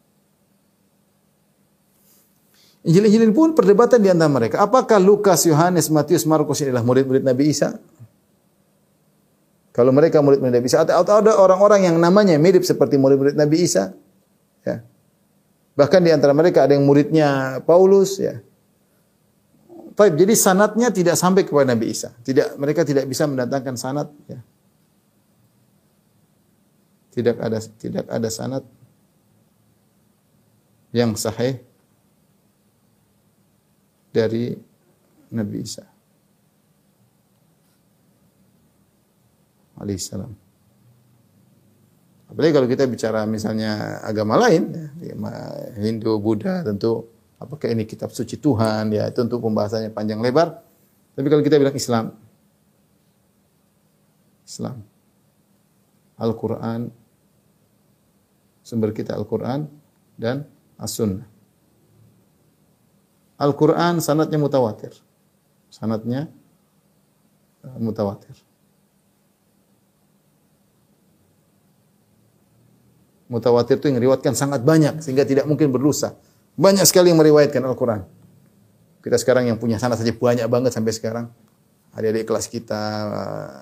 Injil-Injil pun perdebatan di antara mereka. Apakah Lukas, Yohanes, Matius, Markus ini adalah murid-murid Nabi Isa? Kalau mereka murid-murid Nabi Isa atau ada orang-orang yang namanya mirip seperti murid-murid Nabi Isa, ya. Bahkan di antara mereka ada yang muridnya Paulus, ya. Baik, jadi sanatnya tidak sampai kepada Nabi Isa. Tidak, mereka tidak bisa mendatangkan sanat, ya. Tidak ada tidak ada sanat yang sahih dari Nabi Isa. Alaihissalam. Apalagi kalau kita bicara misalnya agama lain, ya, Hindu, Buddha, tentu apakah ini kitab suci Tuhan, ya tentu pembahasannya panjang lebar. Tapi kalau kita bilang Islam, Islam, Al-Quran, sumber kita Al-Quran dan As-Sunnah. Al-Quran sanatnya mutawatir. Sanatnya uh, mutawatir. Mutawatir itu yang meriwayatkan sangat banyak sehingga tidak mungkin berdosa. Banyak sekali yang meriwayatkan Al-Quran. Kita sekarang yang punya sanat saja banyak banget sampai sekarang. Adik-adik kelas kita, uh,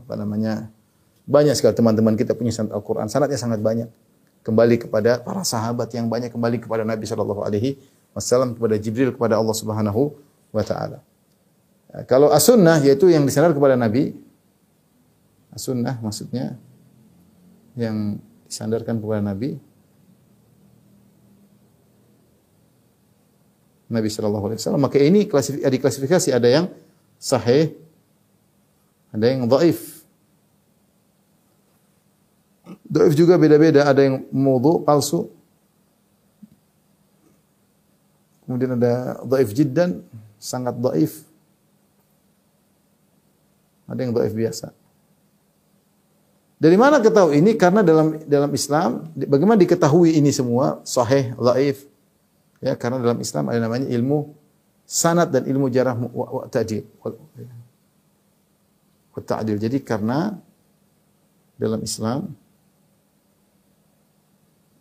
apa namanya, banyak sekali teman-teman kita punya sanat Al-Quran. Sanatnya sangat banyak. Kembali kepada para sahabat yang banyak kembali kepada Nabi Shallallahu Alaihi wassalam kepada Jibril kepada Allah Subhanahu wa taala. Ya, kalau as-sunnah yaitu yang disandar kepada Nabi. As-sunnah maksudnya yang disandarkan kepada Nabi. Nabi sallallahu alaihi wasallam. Maka ini klasifikasi ada yang sahih, ada yang dhaif. Dhaif juga beda-beda, ada yang mudhu, palsu, Kemudian ada dhaif jiddan, sangat dhaif. Ada yang dhaif biasa. Dari mana ketahui ini? Karena dalam dalam Islam bagaimana diketahui ini semua sahih, dhaif? Ya, karena dalam Islam ada namanya ilmu sanad dan ilmu jarah wa, wa. Jadi karena dalam Islam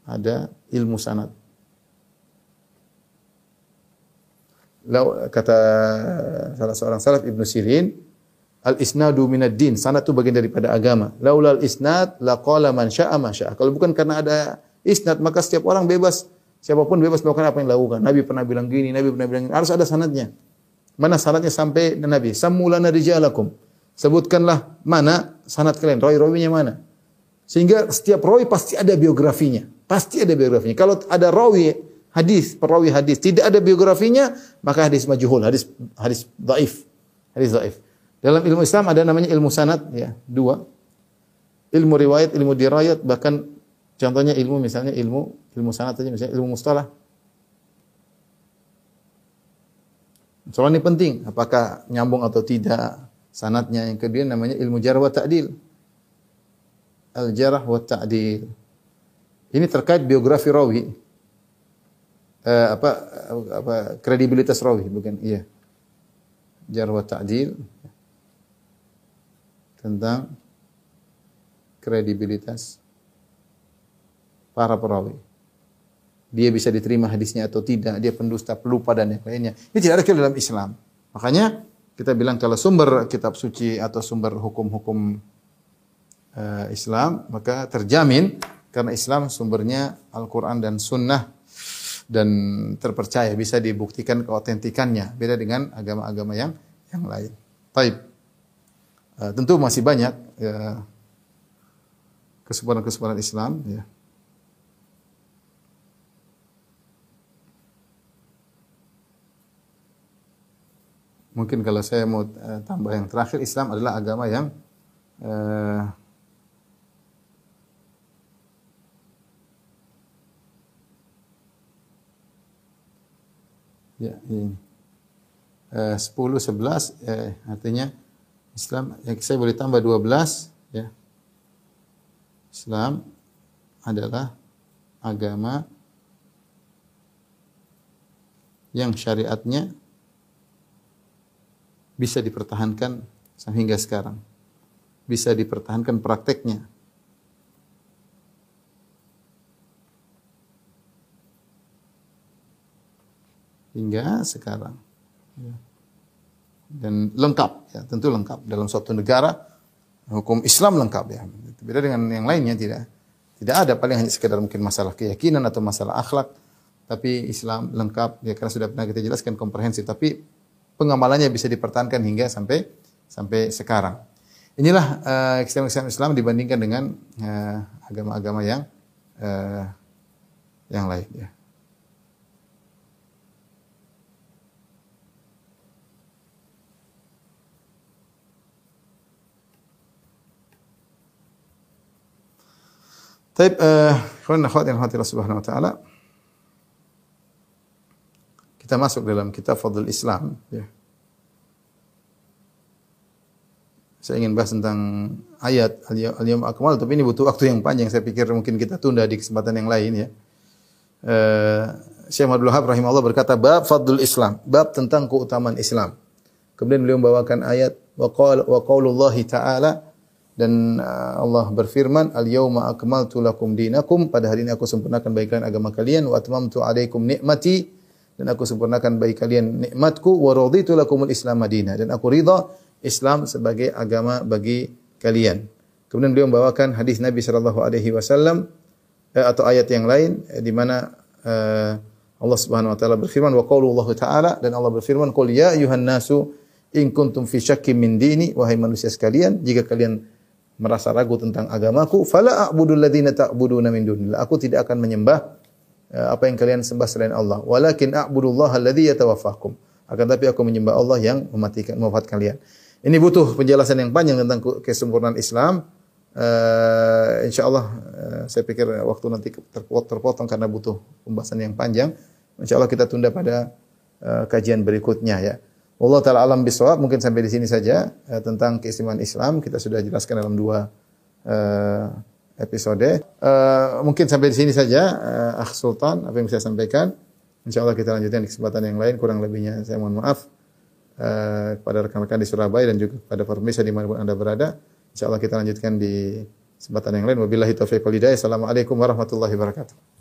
ada ilmu sanad. Lau, kata salah seorang salaf Ibnu Sirin, al isnadu minad din, sanad itu bagian daripada agama. Laulal isnad laqala man syaa ma syaa. Kalau bukan karena ada isnad, maka setiap orang bebas siapa pun bebas melakukan apa yang dilakukan. Nabi pernah bilang gini, Nabi pernah bilang gini. Harus ada sanadnya. Mana sanadnya sampai Nabi? Sammulana rijalakum. Sebutkanlah mana sanad kalian, rawi-rawinya mana. Sehingga setiap rawi pasti ada biografinya. Pasti ada biografinya. Kalau ada rawi hadis, perawi hadis, tidak ada biografinya, maka hadis majhul, hadis hadis dhaif. Hadis dhaif. Dalam ilmu Islam ada namanya ilmu sanad ya, dua. Ilmu riwayat, ilmu dirayat, bahkan contohnya ilmu misalnya ilmu ilmu sanad saja misalnya ilmu mustalah. Soal ini penting, apakah nyambung atau tidak sanatnya. Yang kedua namanya ilmu jarh wa ta'dil. Al-jarh wa ta'dil. Ini terkait biografi rawi eh, apa apa kredibilitas rawi bukan iya jar wa ta'dil tentang kredibilitas para perawi. Dia bisa diterima hadisnya atau tidak, dia pendusta, pelupa dan yang lainnya. Ini tidak ada dalam Islam. Makanya kita bilang kalau sumber kitab suci atau sumber hukum-hukum uh, Islam, maka terjamin karena Islam sumbernya Al-Quran dan Sunnah dan terpercaya bisa dibuktikan keotentikannya beda dengan agama-agama yang yang lain. Baik. Uh, tentu masih banyak ya, kesempurnaan-kesempurnaan Islam ya. Mungkin kalau saya mau uh, tambah yang terakhir Islam adalah agama yang Ya, ini. Uh, 10 11 eh, artinya Islam ya saya boleh tambah 12 ya. Islam adalah agama yang syariatnya bisa dipertahankan hingga sekarang. Bisa dipertahankan prakteknya. Hingga sekarang. Ya. Dan lengkap, ya, tentu lengkap dalam suatu negara hukum Islam lengkap ya. Beda dengan yang lainnya tidak. Tidak ada paling hanya sekedar mungkin masalah keyakinan atau masalah akhlak, tapi Islam lengkap ya karena sudah pernah kita jelaskan komprehensif, tapi pengamalannya bisa dipertahankan hingga sampai sampai sekarang. Inilah uh, Islam Islam dibandingkan dengan uh, agama-agama uh, yang uh, yang lain ya. Taib, akhwat yang subhanahu wa ta'ala. Kita masuk dalam kitab Fadl Islam. Ya. Saya ingin bahas tentang ayat Al-Yawm Akmal, tapi ini butuh waktu yang panjang. Saya pikir mungkin kita tunda di kesempatan yang lain ya. Uh, Syekh Abdul Wahab rahimahullah berkata bab Fadl Islam, bab tentang keutamaan Islam. Kemudian beliau membawakan ayat wa qaulullahi ta'ala dan uh, Allah berfirman al yauma akmaltu lakum dinakum. Pada hari ini aku sempurnakan bagi kalian agama kalian wa atmamtu alaikum nikmati dan aku sempurnakan bagi kalian nikmatku wa raditu lakumul islam madinah dan aku ridha Islam sebagai agama bagi kalian. Kemudian beliau membawakan hadis Nabi sallallahu alaihi wasallam eh, atau ayat yang lain eh, di mana eh, Allah Subhanahu wa taala berfirman wa qaulullah taala. Dan Allah berfirman qul ya ayuhan nasu in kuntum fi syakkin min dini. Wahai manusia sekalian jika kalian merasa ragu tentang agamaku, fala a'budul ladzina ta'buduna min dunillah. Aku tidak akan menyembah uh, apa yang kalian sembah selain Allah. Walakin a'budullaha alladzi yatawaffakum. Akan tapi aku menyembah Allah yang mematikan mewafat kalian. Ini butuh penjelasan yang panjang tentang kesempurnaan Islam. Uh, insyaallah uh, saya pikir waktu nanti terpotong karena butuh pembahasan yang panjang. Insyaallah kita tunda pada uh, kajian berikutnya ya. Allah taala alam bisawab mungkin sampai di sini saja eh, tentang keistimewaan Islam kita sudah jelaskan dalam dua eh, episode. Eh, mungkin sampai di sini saja, eh, Akh Sultan, apa yang saya sampaikan. Insya Allah kita lanjutkan di kesempatan yang lain. Kurang lebihnya saya mohon maaf eh, kepada rekan-rekan di Surabaya dan juga kepada pemirsa di mana pun anda berada. Insya Allah kita lanjutkan di kesempatan yang lain. Wabillahi taufiq. Assalamualaikum warahmatullahi wabarakatuh.